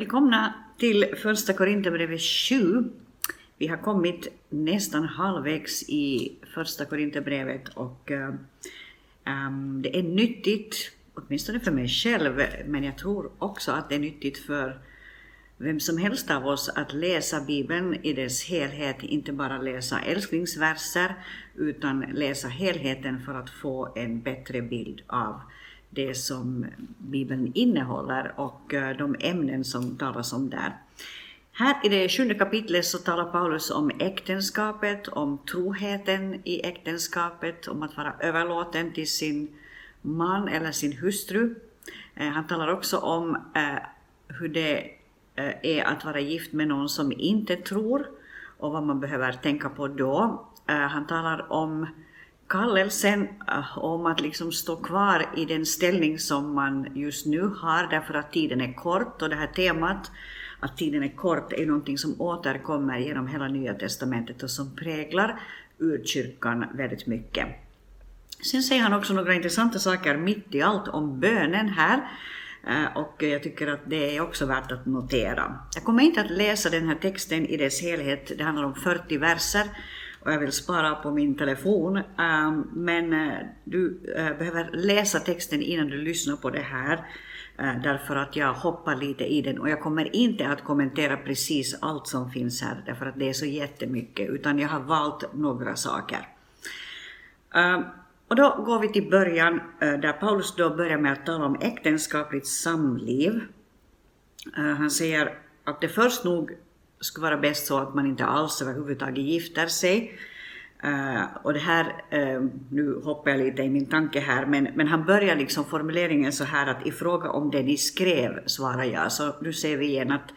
Välkomna till första Korinthierbrevet 7. Vi har kommit nästan halvvägs i första Korinthierbrevet och um, det är nyttigt, åtminstone för mig själv, men jag tror också att det är nyttigt för vem som helst av oss att läsa Bibeln i dess helhet, inte bara läsa älsklingsverser, utan läsa helheten för att få en bättre bild av det som Bibeln innehåller och eh, de ämnen som talas om där. Här i det sjunde kapitlet så talar Paulus om äktenskapet, om troheten i äktenskapet, om att vara överlåten till sin man eller sin hustru. Eh, han talar också om eh, hur det är att vara gift med någon som inte tror och vad man behöver tänka på då. Han talar om kallelsen äh, om att liksom stå kvar i den ställning som man just nu har därför att tiden är kort och det här temat att tiden är kort är någonting som återkommer genom hela Nya Testamentet och som präglar urkyrkan väldigt mycket. Sen säger han också några intressanta saker mitt i allt om bönen här äh, och jag tycker att det är också värt att notera. Jag kommer inte att läsa den här texten i dess helhet, det handlar om 40 verser och jag vill spara på min telefon. Ehm, men eh, du eh, behöver läsa texten innan du lyssnar på det här. Eh, därför att jag hoppar lite i den och jag kommer inte att kommentera precis allt som finns här därför att det är så jättemycket utan jag har valt några saker. Ehm, och då går vi till början där Paulus då börjar med att tala om äktenskapligt samliv. Han säger att det först nog skulle vara bäst så att man inte alls överhuvudtaget gifter sig. Uh, och det här, uh, nu hoppar jag lite i min tanke här, men, men han börjar liksom formuleringen så här att i fråga om det ni skrev svarar jag. Så nu ser vi igen att,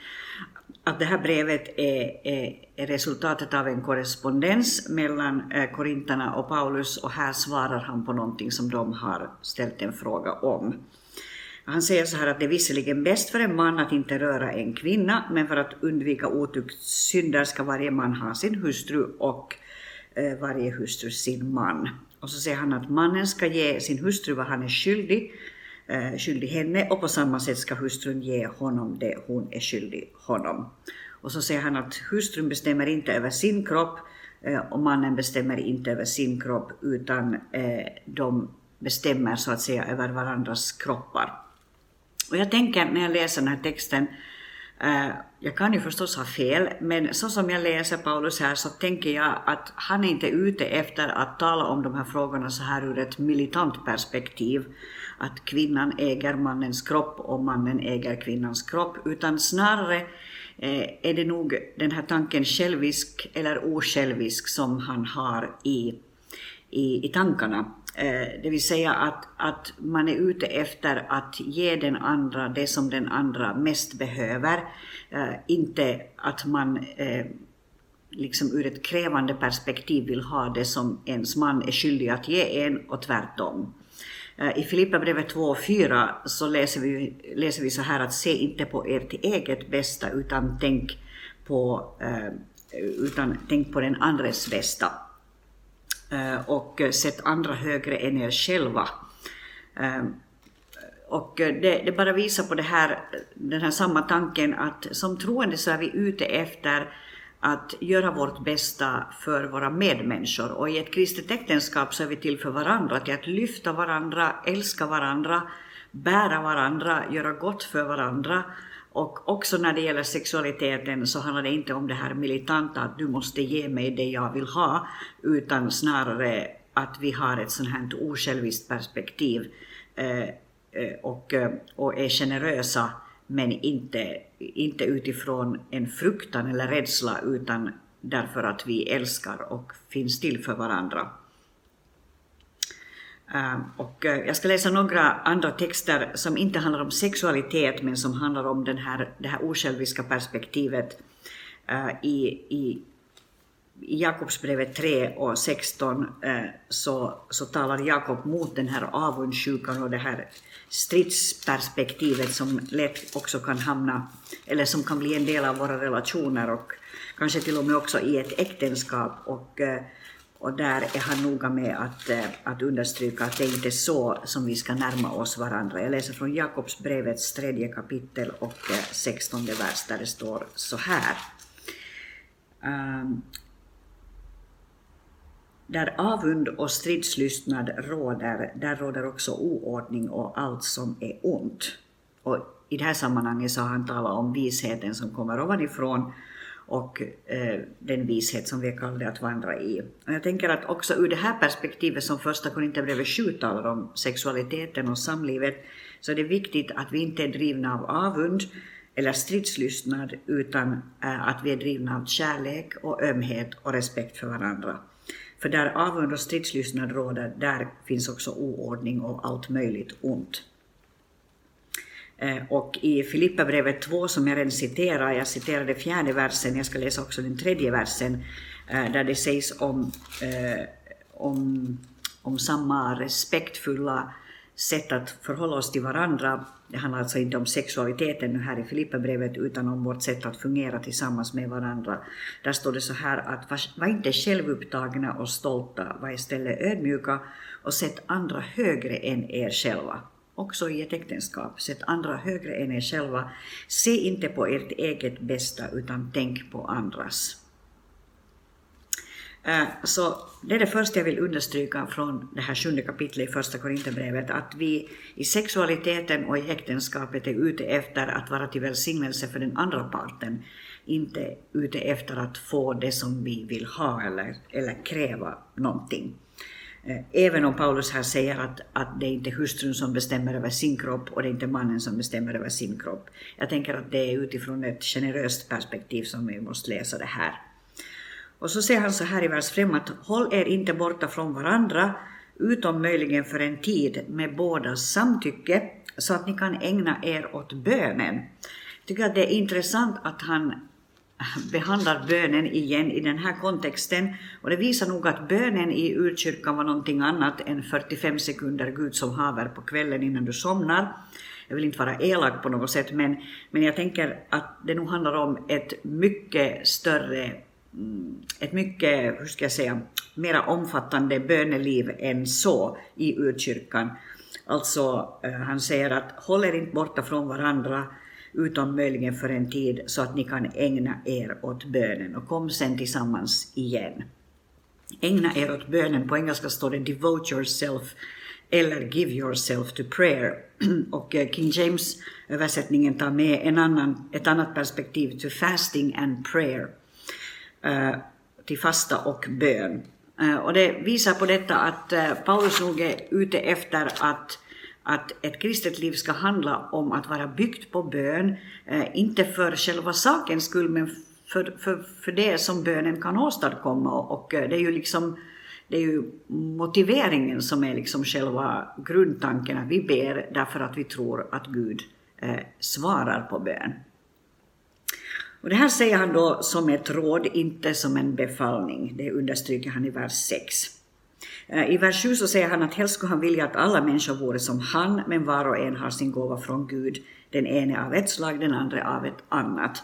att det här brevet är, är, är resultatet av en korrespondens mellan eh, uh, korintarna och Paulus och här svarar han på någonting som de har ställt en fråga om. Han säger så här att det är visserligen bäst för en man att inte röra en kvinna, men för att undvika otuktssynder ska varje man ha sin hustru och eh, varje hustru sin man. Och så säger han att mannen ska ge sin hustru vad han är skyldig, eh, skyldig henne och på samma sätt ska hustrun ge honom det hon är skyldig honom. Och så säger han att hustrun bestämmer inte över sin kropp eh, och mannen bestämmer inte över sin kropp utan eh, de bestämmer så att säga över varandras kroppar. Och jag tänker när jag läser den här texten, uh, jag kan ju förstås ha fel, men så som jag läser Paulus här så tänker jag att han är inte ute efter att tala om de här frågorna så här ur ett militant perspektiv, att kvinnan äger mannens kropp och mannen äger kvinnans kropp, utan snarare uh, är det nog den här tanken självisk eller osjälvisk som han har i, i, i tankarna. Eh, det vill säga att, att man är ute efter att ge den andra det som den andra mest behöver. Eh, inte att man eh, liksom ur ett krävande perspektiv vill ha det som ens man är skyldig att ge en och tvärtom. I Filipperbrevet 2.4 så läser vi, läser vi så här att se inte på ert eget bästa utan tänk på, utan tänk på den andres bästa. Eh, och sett andra högre än er själva. Eh, och det, det, bara visar på det här, den här samma tanken att som troende så är vi ute efter att göra vårt bästa för våra medmänniskor. Och i ett kristet äktenskap så är vi till för varandra, till att lyfta varandra, älska varandra, bära varandra, göra gott för varandra och också när det gäller sexualiteten så handlar det inte om det här militanta att du måste ge mig det jag vill ha, utan snarare att vi har ett sånt här osjälviskt perspektiv eh, eh och, eh, och är generösa men inte, inte utifrån en fruktan eller rädsla utan därför att vi älskar och finns till för varandra. Ehm, och eh, jag ska läsa några andra texter som inte handlar om sexualitet men som handlar om den här, det här osjälviska perspektivet eh, i, i i Jakobsbrevet 3 och 16 eh, så, så talar Jakob mot den här avundsjukan och det här stridsperspektivet som lätt också kan hamna, eller som kan bli en del av våra relationer och kanske till och med också i ett äktenskap. Och, och där är han noga med att, eh, att understryka att det inte är så som vi ska närma oss varandra. Jag läser från Jakobsbrevets tredje kapitel och eh, sextonde vers där det står så här. Um, där avund och stridslystnad råder, där råder också oordning och allt som är ont. Och I det här sammanhanget så har han talat om visheten som kommer ovanifrån och eh, den vishet som vi är kallade att vandra i. Och jag tänker att också ur det här perspektivet som första Korinthierbrevet 7 talar om sexualiteten och samlivet, så är det viktigt att vi inte är drivna av avund eller stridslystnad, utan eh, att vi är drivna av kärlek och ömhet och respekt för varandra. För där avund och stridslystnad råder, där finns också oordning och allt möjligt ont. Eh, och i Filipperbrevet 2 som jag redan citerar, jag citerade fjärde versen, jag ska läsa också den tredje versen, eh, där det sägs om, eh, om, om samma respektfulla sätt att förhålla oss till varandra. Det handlar alltså inte om sexualiteten nu här i Filipperbrevet utan om vårt sätt att fungera tillsammans med varandra. Där står det så här att var inte självupptagna och stolta, var istället ödmjuka och sätt andra högre än er själva. Också i ett äktenskap, sätt andra högre än er själva. Se inte på ert eget bästa utan tänk på andras. Eh, så det är det första jag vill understryka från det här sjunde kapitlet i första Korinthierbrevet, att vi i sexualiteten och i äktenskapet är ute efter att vara till välsignelse för den andra parten, inte ute efter att få det som vi vill ha eller, eller kräva någonting. Eh, även om Paulus här säger att, att det är inte hustrun som bestämmer över sin kropp och det är inte mannen som bestämmer över sin kropp. Jag tänker att det är utifrån ett generöst perspektiv som vi måste läsa det här. Och så säger han så här i vers 5 att håll er inte borta från varandra, utom möjligen för en tid med bådas samtycke, så att ni kan ägna er åt bönen. Jag tycker att det är intressant att han behandlar bönen igen i den här kontexten. Och det visar nog att bönen i urkyrkan var någonting annat än 45 sekunder Gud som haver på kvällen innan du somnar. Jag vill inte vara elak på något sätt, men, men jag tänker att det nog handlar om ett mycket större mm, ett mycket, hur ska jag säga, mera omfattande böneliv än så i urkyrkan. Alltså, eh, han säger att håll er inte borta från varandra utom möjligen för en tid så att ni kan ägna er åt bönen och kom sen tillsammans igen. Ägna er åt bönen, på engelska står det devote yourself eller give yourself to prayer. Och eh, King James översättningen tar med en annan, ett annat perspektiv, to fasting and prayer. Uh, till fasta och bön. Eh, och det visar på detta att Paulus nog är ute efter att, att ett kristet liv ska handla om att vara byggt på bön, eh, inte för själva sakens skull, men för, för, för det som bönen kan åstadkomma. Och eh, det är ju liksom det är ju motiveringen som är liksom själva grundtanken, att vi ber därför att vi tror att Gud eh, svarar på bön. Och det här säger han då som ett råd, inte som en befallning. Det understryker han i vers 6. Eh, I vers 7 så säger han att helst skulle han vilja att alla människor vore som han, men var och en har sin gåva från Gud, den ene av ett slag, den andra av ett annat.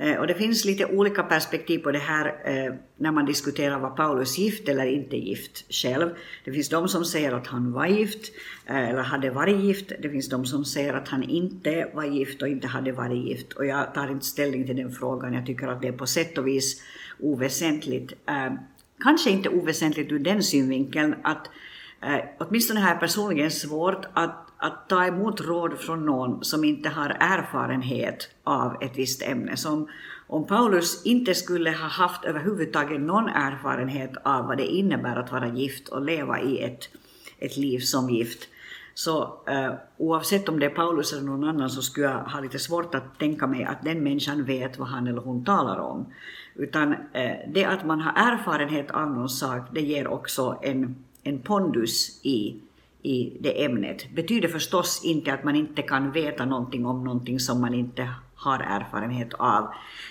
Eh, och det finns lite olika perspektiv på det här eh, när man diskuterar var Paulus gift eller inte gift själv. Det finns de som säger att han var gift eller hade varit gift. Det finns de som säger att han inte var gift och inte hade varit gift. Och jag tar inte ställning till den frågan. Jag tycker att det är på sätt och vis oväsentligt. Kanske inte oväsentligt ur den synvinkeln att eh, åtminstone här personligen svårt att att ta emot råd från någon som inte har erfarenhet av ett visst ämne. Som om Paulus inte skulle ha haft överhuvudtaget någon erfarenhet av vad det innebär att vara gift och leva i ett, ett liv som gift, så eh, oavsett om det är Paulus eller någon annan så skulle jag ha lite svårt att tänka mig att den människan vet vad han eller hon talar om. Utan eh, det att man har erfarenhet av någon sak, det ger också en, en pondus i i det ämnet. Betyder förstås inte att man inte kan veta någonting om någonting som man inte har erfarenhet av.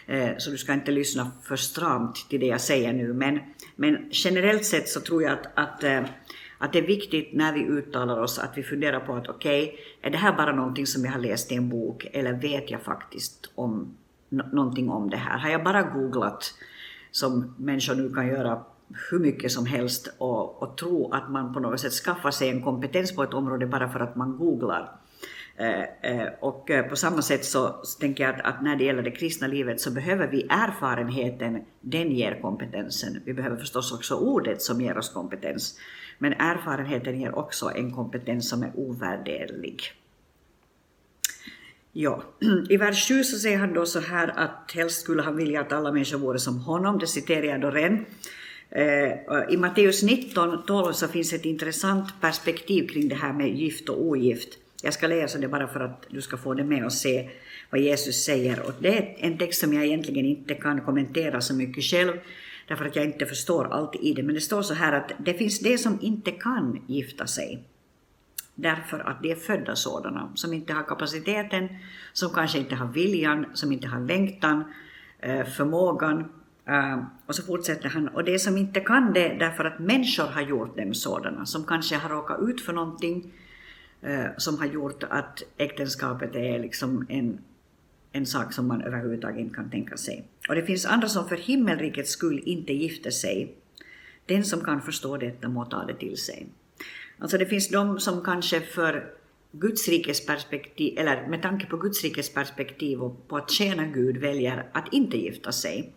Eh, så du ska inte lyssna för stramt till det jag säger nu. Men, men generellt sett så tror jag att, att, eh, att det är viktigt när vi uttalar oss att vi funderar på att okej, okay, är det här bara någonting som jag har läst i en bok eller vet jag faktiskt om någonting om det här? Har jag bara googlat, som människor nu kan göra hur mycket som helst och, och tro att man på något sätt skaffar sig en kompetens på ett område bara för att man googlar. Eh, eh, och eh, på samma sätt så tänker jag att, att, när det gäller det kristna livet så behöver vi erfarenheten, den ger kompetensen. Vi behöver förstås också ordet som ger oss kompetens. Men erfarenheten ger också en kompetens som är ovärderlig. Ja, i vers 7 så säger han då så här att helst skulle han vilja att alla människor vore som honom, det citerar jag då redan. I Matteus 19, 12 så finns ett intressant perspektiv kring det här med gift och ogift. Jag ska läsa det bara för att du ska få det med och se vad Jesus säger. Och det är en text som jag egentligen inte kan kommentera så mycket själv, därför att jag inte förstår allt i det. Men det står så här att det finns de som inte kan gifta sig därför att de är födda sådana, som inte har kapaciteten, som kanske inte har viljan, som inte har längtan, eh, förmågan. Eh, och så fortsätter han, och de som inte kan det därför att människor har gjort dem sådana, som kanske har råkat ut för någonting Eh, som har gjort att äktenskapet är liksom en, en sak som man överhuvudtaget inte kan tänka sig. Och det finns andra som för himmelrikets skull inte gifter sig. Den som kan förstå detta må ta det till sig. Alltså det finns de som kanske för Guds rikes perspektiv, eller med tanke på Guds rikes perspektiv och på att tjäna Gud väljer att inte gifta sig.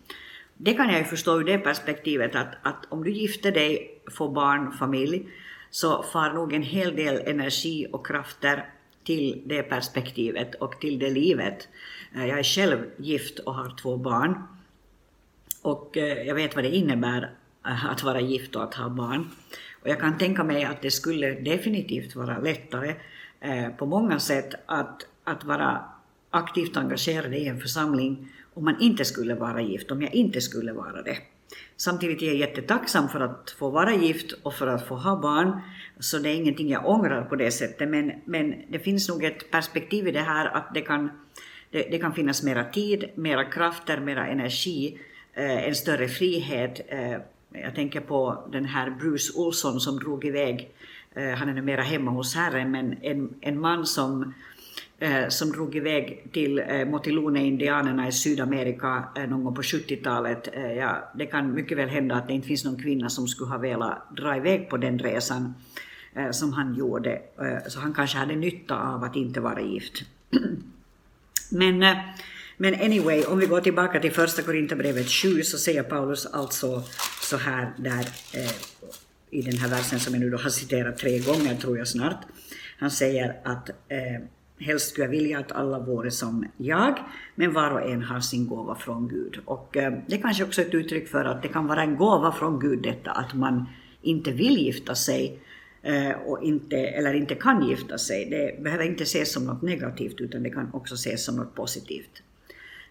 Det kan jag ju förstå ur det perspektivet att, att om du gifter dig, får barn, familj, så far nog en hel del energi och krafter till det perspektivet och till det livet. Eh, jag är själv gift och har två barn. Och eh, jag vet vad det innebär eh, att vara gift och att ha barn. Och jag kan tänka mig att det skulle definitivt vara lättare på många sätt att, att vara aktivt engagerad i en församling om man inte skulle vara gift, om jag inte skulle vara det. Samtidigt är jag jättetacksam för att få vara gift och för att få ha barn, så det är ingenting jag ångrar på det sättet, men, men det finns nog ett perspektiv i det här att det kan, det, det kan finnas mera tid, mera krafter, mera energi, eh, en större frihet. Eh, jag tänker på den här Bruce Olsson som drog iväg, eh, han är numera hemma hos Herren, men en, en man som Eh, som drog iväg till eh, Motilone-indianerna i Sydamerika eh, någon gång på 70-talet. Eh, ja, det kan mycket väl hända att det inte finns någon kvinna som skulle ha velat dra iväg på den resan som han gjorde. Så han kanske hade nytta av att inte vara gift. Men men anyway, om vi går tillbaka till första Korinthierbrevet 7 så säger Paulus alltså så här där i den här versen som jag nu då har citerat tre gånger tror jag snart. Han säger att helst skulle jag vilja att alla vore som jag, men var och en har sin gåva från Gud. Och eh, det är kanske också är ett uttryck för att det kan vara en gåva från Gud detta att man inte vill gifta sig eh, och inte, eller inte kan gifta sig. Det behöver inte ses som något negativt utan det kan också ses som något positivt.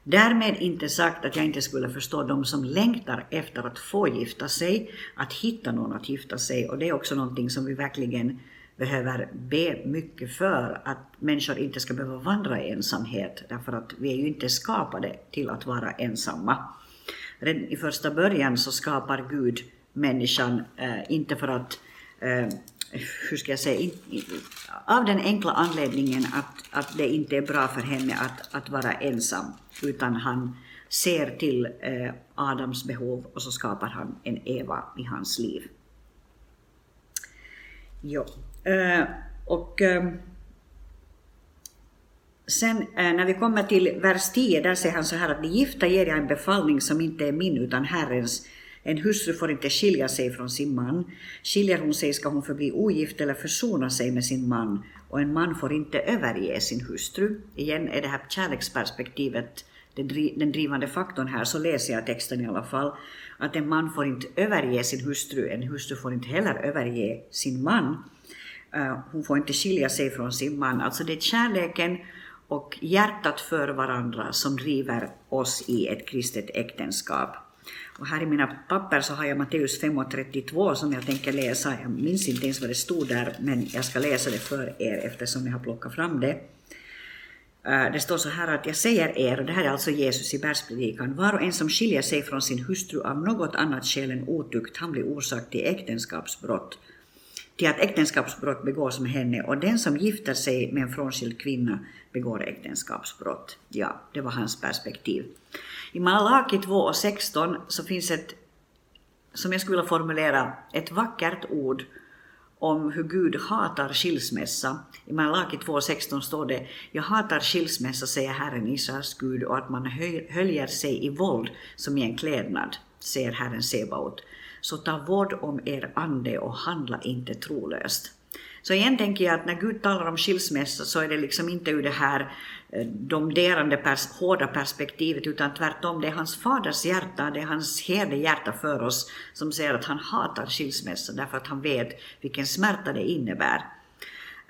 Därmed inte sagt att jag inte skulle förstå de som längtar efter att få gifta sig, att hitta någon att gifta sig och det är också någonting som vi verkligen behöver be mycket för, att människor inte ska behöva vandra i ensamhet, därför att vi är ju inte skapade till att vara ensamma. Redan i första början så skapar Gud människan, eh, inte för att eh, hur ska jag säga, av den enkla anledningen att, att det inte är bra för henne att, att vara ensam, utan han ser till eh, Adams behov och så skapar han en Eva i hans liv. Ja, eh, och eh, sen eh, när vi kommer till vers 10, där säger han så här att de gifta ger jag en befallning som inte är min utan Herrens, en hustru får inte skilja sig från sin man. Skiljer hon sig ska hon förbli ogift eller försona sig med sin man och en man får inte överge sin hustru. Igen är det här kärleksperspektivet den drivande faktorn här, så läser jag texten i alla fall, att en man får inte överge sin hustru, en hustru får inte heller överge sin man. Eh, hon får inte skilja sig från sin man. Alltså det är kärleken och hjärtat för varandra som driver oss i ett kristet äktenskap. Och här i mina papper så har jag Matteus 5.32 som jag tänker läsa. Jag minns inte ens vad det stod där, men jag ska läsa det för er eftersom jag har plockat fram det. Eh, det står så här att jag säger er, och det här är alltså Jesus i bergspredikan, var och en som skiljer sig från sin hustru av något annat skäl än otukt, han blir orsak till äktenskapsbrott, till att äktenskapsbrott begås med henne, och den som gifter sig med en frånskild kvinna begår äktenskapsbrott. Ja, det var hans perspektiv. I Malaki 2 och 16 så finns ett som jag skulle vilja formulera, ett vackert ord om hur Gud hatar skilsmässa. I Malaki 2.16 står det ”Jag hatar skilsmässa, säger Herren Israels Gud, och att man höljer sig i våld som i en klädnad, säger Herren Sebaot. Så ta vård om er ande och handla inte trolöst.” Så igen tänker jag att när Gud talar om skilsmässa så är det liksom inte ur det här eh, domderande, pers hårda perspektivet utan tvärtom, det är hans faders hjärta, det är hans hjärta för oss som säger att han hatar skilsmässa därför att han vet vilken smärta det innebär.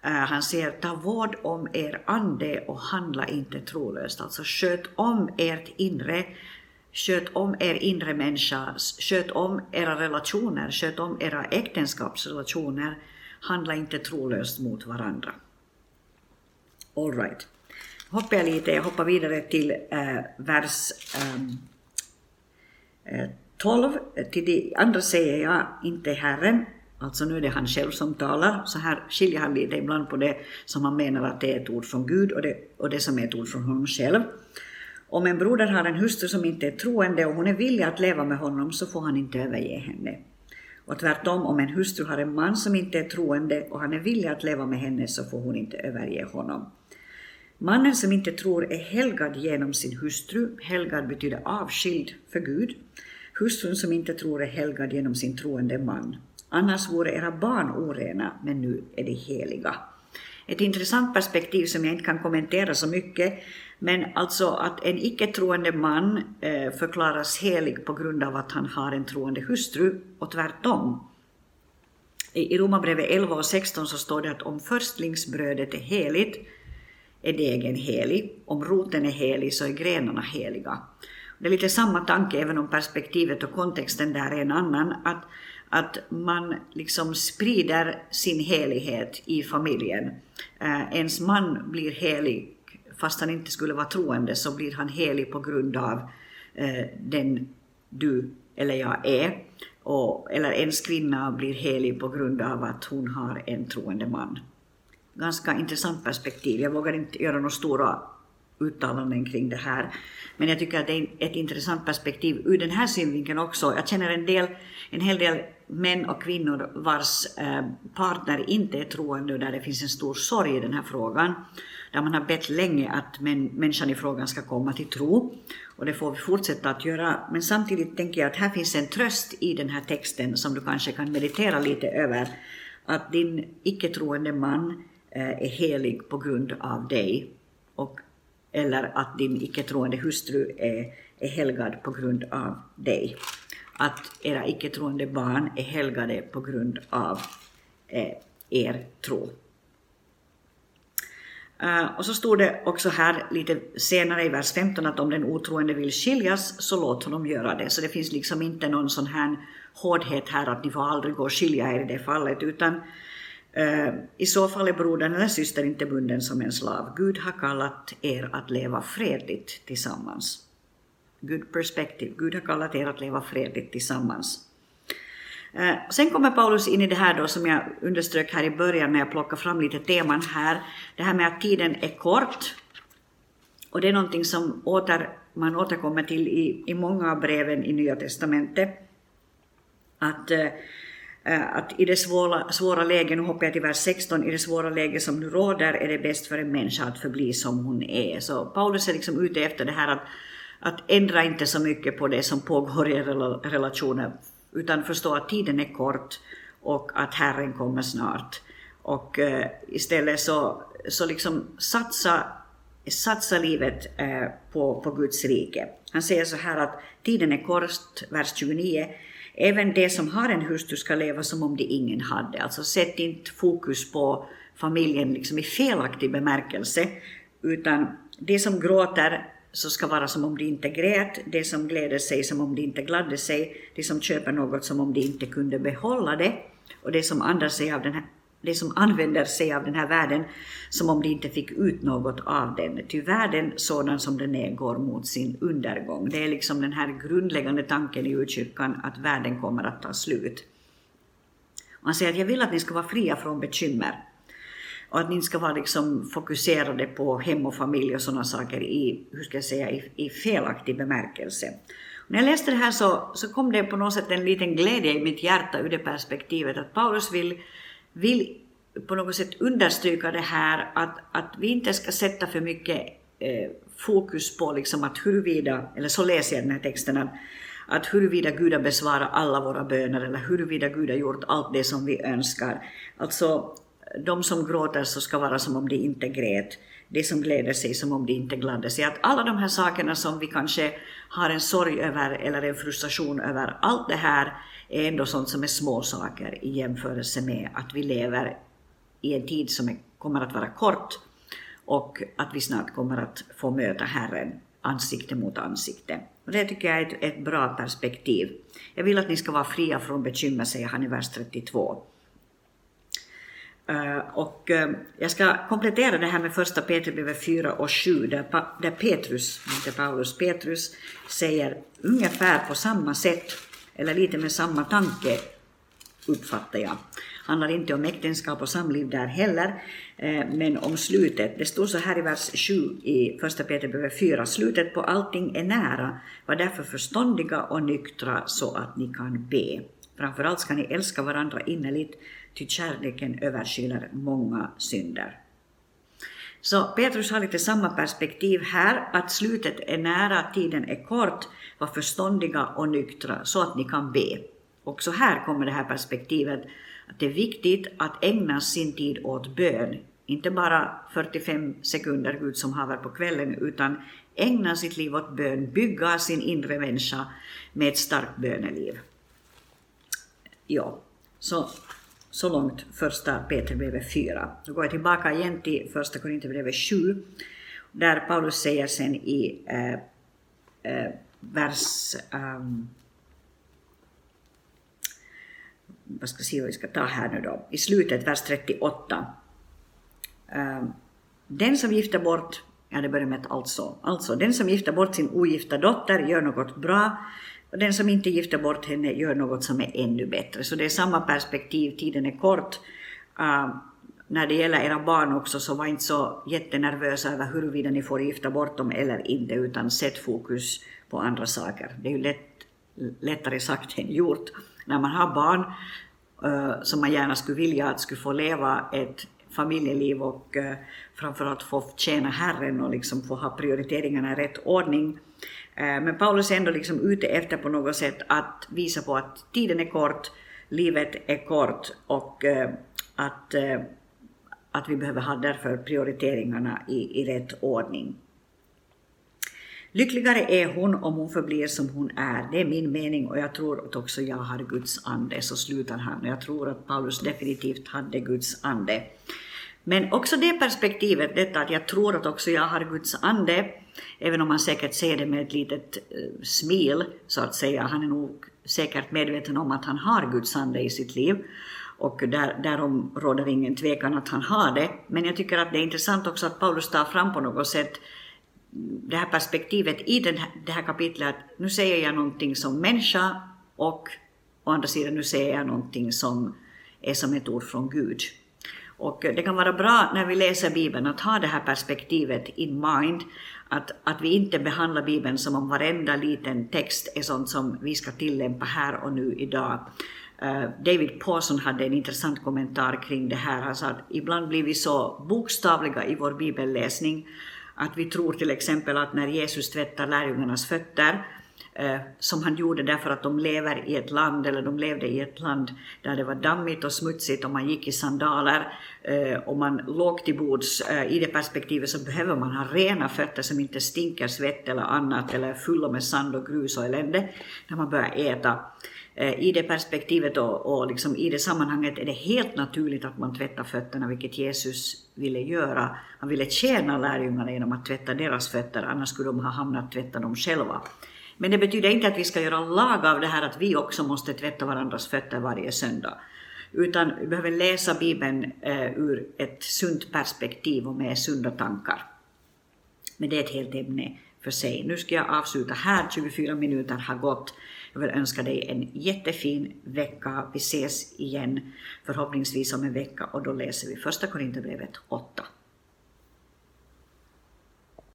Eh, han säger ta vård om er ande och handla inte trolöst. Alltså sköt om ert inre, sköt om er inre människa, sköt om era relationer, sköt om era äktenskapsrelationer handla inte trolöst mot varandra. All right. Hoppar jag lite, jag hoppar vidare till äh, vers ähm, äh, 12. Till de andra säger jag inte Herren, alltså nu är det han själv som talar. Så här skiljer han lite ibland på det som han menar att det är ett ord från Gud och det, och det som är ett ord från honom själv. Om en broder har en hustru som inte är troende och hon är villig att leva med honom så får han inte överge henne. Och tvärtom, om en hustru har en man som inte är troende och han är villig att leva med henne så får hon inte överge honom. Mannen som inte tror är helgad genom sin hustru. Helgad betyder avskild för Gud. Hustrun som inte tror är helgad genom sin troende man. Annars vore era barn orena, men nu är de heliga. Ett intressant perspektiv som jag inte kan kommentera så mycket, men alltså att en icke-troende man eh, förklaras helig på grund av att han har en troende hustru och tvärtom. I Romarbrevet 11 och 16 så står det att om förstlingsbrödet är heligt är degen helig, om roten är helig så är grenarna heliga. Det är lite samma tanke även om perspektivet och kontexten där är en annan, att, att man liksom sprider sin helighet i familjen. Eh, ens man blir helig fast han inte skulle vara troende så blir han helig på grund av eh, den du eller jag är. Och, eller ens kvinna blir helig på grund av att hon har en troende man. Ganska intressant perspektiv. Jag vågar inte göra några stora uttalanden kring det här. Men jag tycker att det är ett intressant perspektiv ur den här synvinkeln också. Jag känner en, del, en hel del män och kvinnor vars eh, partner inte är troende och där det finns en stor sorg i den här frågan där man har bett länge att människan i frågan ska komma till tro. Och det får vi fortsätta att göra. Men samtidigt tänker jag att här finns en tröst i den här texten som du kanske kan meditera lite över. Att din icke-troende man eh, är helig på grund av dig. Och, eller att din icke-troende hustru är, är helgad på grund av dig. Att era icke-troende barn är helgade på grund av eh, er tro. Uh, och så stod det också här lite senare i vers 15 att om den otroende vill skiljas så låt honom göra det. Så det finns liksom inte någon sån här hårdhet här att ni får aldrig gå och skilja er i det fallet utan uh, i så fall är brodern eller syster inte bunden som en slav. Gud har kallat er att leva fredligt tillsammans. Good perspective. Gud har kallat er att leva fredligt tillsammans. Eh, sen kommer Paulus in i det här då som jag underströk här i början när jag plockade fram lite teman här. Det här med att tiden är kort. Och det är någonting som åter, man återkommer till i, i många av breven i Nya Testamentet. Att, äh, att i det svåra, svåra läget, nu hoppar jag till vers 16, i det svåra läge som nu råder är det bäst för en människa att förbli som hon är. Så Paulus är liksom ute efter det här att, att ändra inte så mycket på det som pågår i relationer utan förstå att tiden är kort och att Herren kommer snart. Och eh, istället så, så liksom satsa, satsa livet eh, på, på Guds rike. Han säger så här att tiden är kort, vers 29. Även de som har en hustru ska leva som om de ingen hade. Alltså sätt inte fokus på familjen liksom i felaktig bemärkelse, utan de som gråter så ska vara som om de inte grät, det som gläder sig som om de inte gladde sig, de som köper något som om de inte kunde behålla det och det som, använder sig av den här, det som använder sig av den här världen som om de inte fick ut något av den. Ty världen sådan som den är går mot sin undergång. Det är liksom den här grundläggande tanken i urkyrkan att världen kommer att ta slut. Han säger att jag vill att ni ska vara fria från bekymmer och att ni inte ska vara liksom fokuserade på hem och familj och sådana saker i, hur ska jag säga, i, i felaktig bemärkelse. När jag läste det här så, så kom det på något sätt en liten glädje i mitt hjärta ur det perspektivet att Paulus vill, vill på något sätt understryka det här att, att vi inte ska sätta för mycket eh, fokus på liksom att huruvida, eller så läser jag den här texten, att, att huruvida Gud har besvarat alla våra böner eller huruvida Gud har gjort allt det som vi önskar. Alltså, de som gråter så ska vara som om de inte grät. De som gläder sig som om de inte gladde sig. Att alla de här sakerna som vi kanske har en sorg över eller en frustration över, allt det här är ändå sånt som är små saker i jämförelse med att vi lever i en tid som kommer att vara kort och att vi snart kommer att få möta Herren ansikte mot ansikte. Och det tycker jag är ett, ett bra perspektiv. Jag vill att ni ska vara fria från bekymmer, säger han i vers 32. Eh, och eh, jag ska komplettera det här med första Petrusbrevet 4 och 7, där, Petrus, inte Paulus, Petrus säger ungefär på samma sätt, eller lite med samma tanke, uppfattar jag handlar inte om äktenskap och samliv där heller, eh, men om slutet. Det står så här i vers 7 i första Petrusbrevet 4. Slutet på allting är nära. Var därför förståndiga och nyktra så att ni kan be. Framförallt ska ni älska varandra innerligt, ty kärleken överskyler många synder. Så Petrus har lite samma perspektiv här, att slutet är nära, tiden är kort, var förståndiga och nyktra så att ni kan be. Också här kommer det här perspektivet att det är viktigt att ägna sin tid åt bön. Inte bara 45 sekunder Gud som haver på kvällen, utan ägna sitt liv åt bön, bygga sin inre människa med ett starkt böneliv. Ja, så, så långt första Petribrevet 4. Då går jag tillbaka igen till första Korinthierbrevet 7, där Paulus säger sen i eh, eh, vers um, vad ska se vad vi ska ta här nu då, i slutet, vers 38. Ehm, den som gifter bort, ja det börjar med ett alltså, alltså den som gifter bort sin ogifta dotter gör något bra, och den som inte gifter bort henne gör något som är ännu bättre. Så det är samma perspektiv, tiden är kort. Uh, när det gäller era barn också, så var inte så jättenervösa över huruvida ni får gifta bort dem eller inte, utan sätt fokus på andra saker. Det är ju lätt, lättare sagt än gjort när man har barn uh, som man gärna skulle vilja att skulle få leva ett familjeliv och uh, framförallt få tjäna Herren och liksom få ha prioriteringarna i rätt ordning. Eh, men Paulus är ändå liksom ute efter på något sätt att visa på att tiden är kort, livet är kort och eh, att, eh, att vi behöver ha därför prioriteringarna i, i rätt ordning. Lyckligare är hon om hon förblir som hon är. Det är min mening och jag tror att också jag har Guds ande. Så slutar han. Jag tror att Paulus definitivt hade Guds ande. Men också det perspektivet, detta att jag tror att också jag har Guds ande, även om man säkert ser det med ett litet eh, smil, så att säga. Han är nog säkert medveten om att han har Guds ande i sitt liv. Och där, därom råder ingen tvekan att han har det. Men jag tycker att det är intressant också att Paulus tar fram på något sätt det här perspektivet i den här, det här kapitlet att nu säger jag någonting som människa och å andra sidan nu säger jag någonting som är som ett ord från Gud. Och det kan vara bra när vi läser Bibeln att ha det här perspektivet in mind, att, att vi inte behandlar Bibeln som om varenda liten text är sånt som vi ska tillämpa här och nu idag. Eh, David Pawson hade en intressant kommentar kring det här. Han sa att ibland blir vi så bokstavliga i vår bibelläsning att vi tror till exempel att när Jesus tvättar lärjungarnas fötter, Eh, som han gjorde därför att de lever i ett land, eller de levde i ett land där det var dammigt och smutsigt och man gick i sandaler eh, och man låg till bords. Eh, I det perspektivet så behöver man ha rena fötter som inte stinker svett eller annat eller är fulla med sand och grus och elände när man börjar äta. I det perspektivet och, och liksom i det sammanhanget är det helt naturligt att man tvättar fötterna, vilket Jesus ville göra. Han ville tjäna lärjungarna genom att tvätta deras fötter, annars skulle de ha hamnat tvätta dem själva. Men det betyder inte att vi ska göra lag av det här att vi också måste tvätta varandras fötter varje söndag. Utan vi behöver läsa Bibeln eh, ur ett sunt perspektiv och med sunda tankar. Men det är ett helt ämne för sig. Nu ska jag avsluta här, 24 minuter har gått. Jag vill önska dig en jättefin vecka. Vi ses igen förhoppningsvis om en vecka och då läser vi första Korinthierbrevet 8.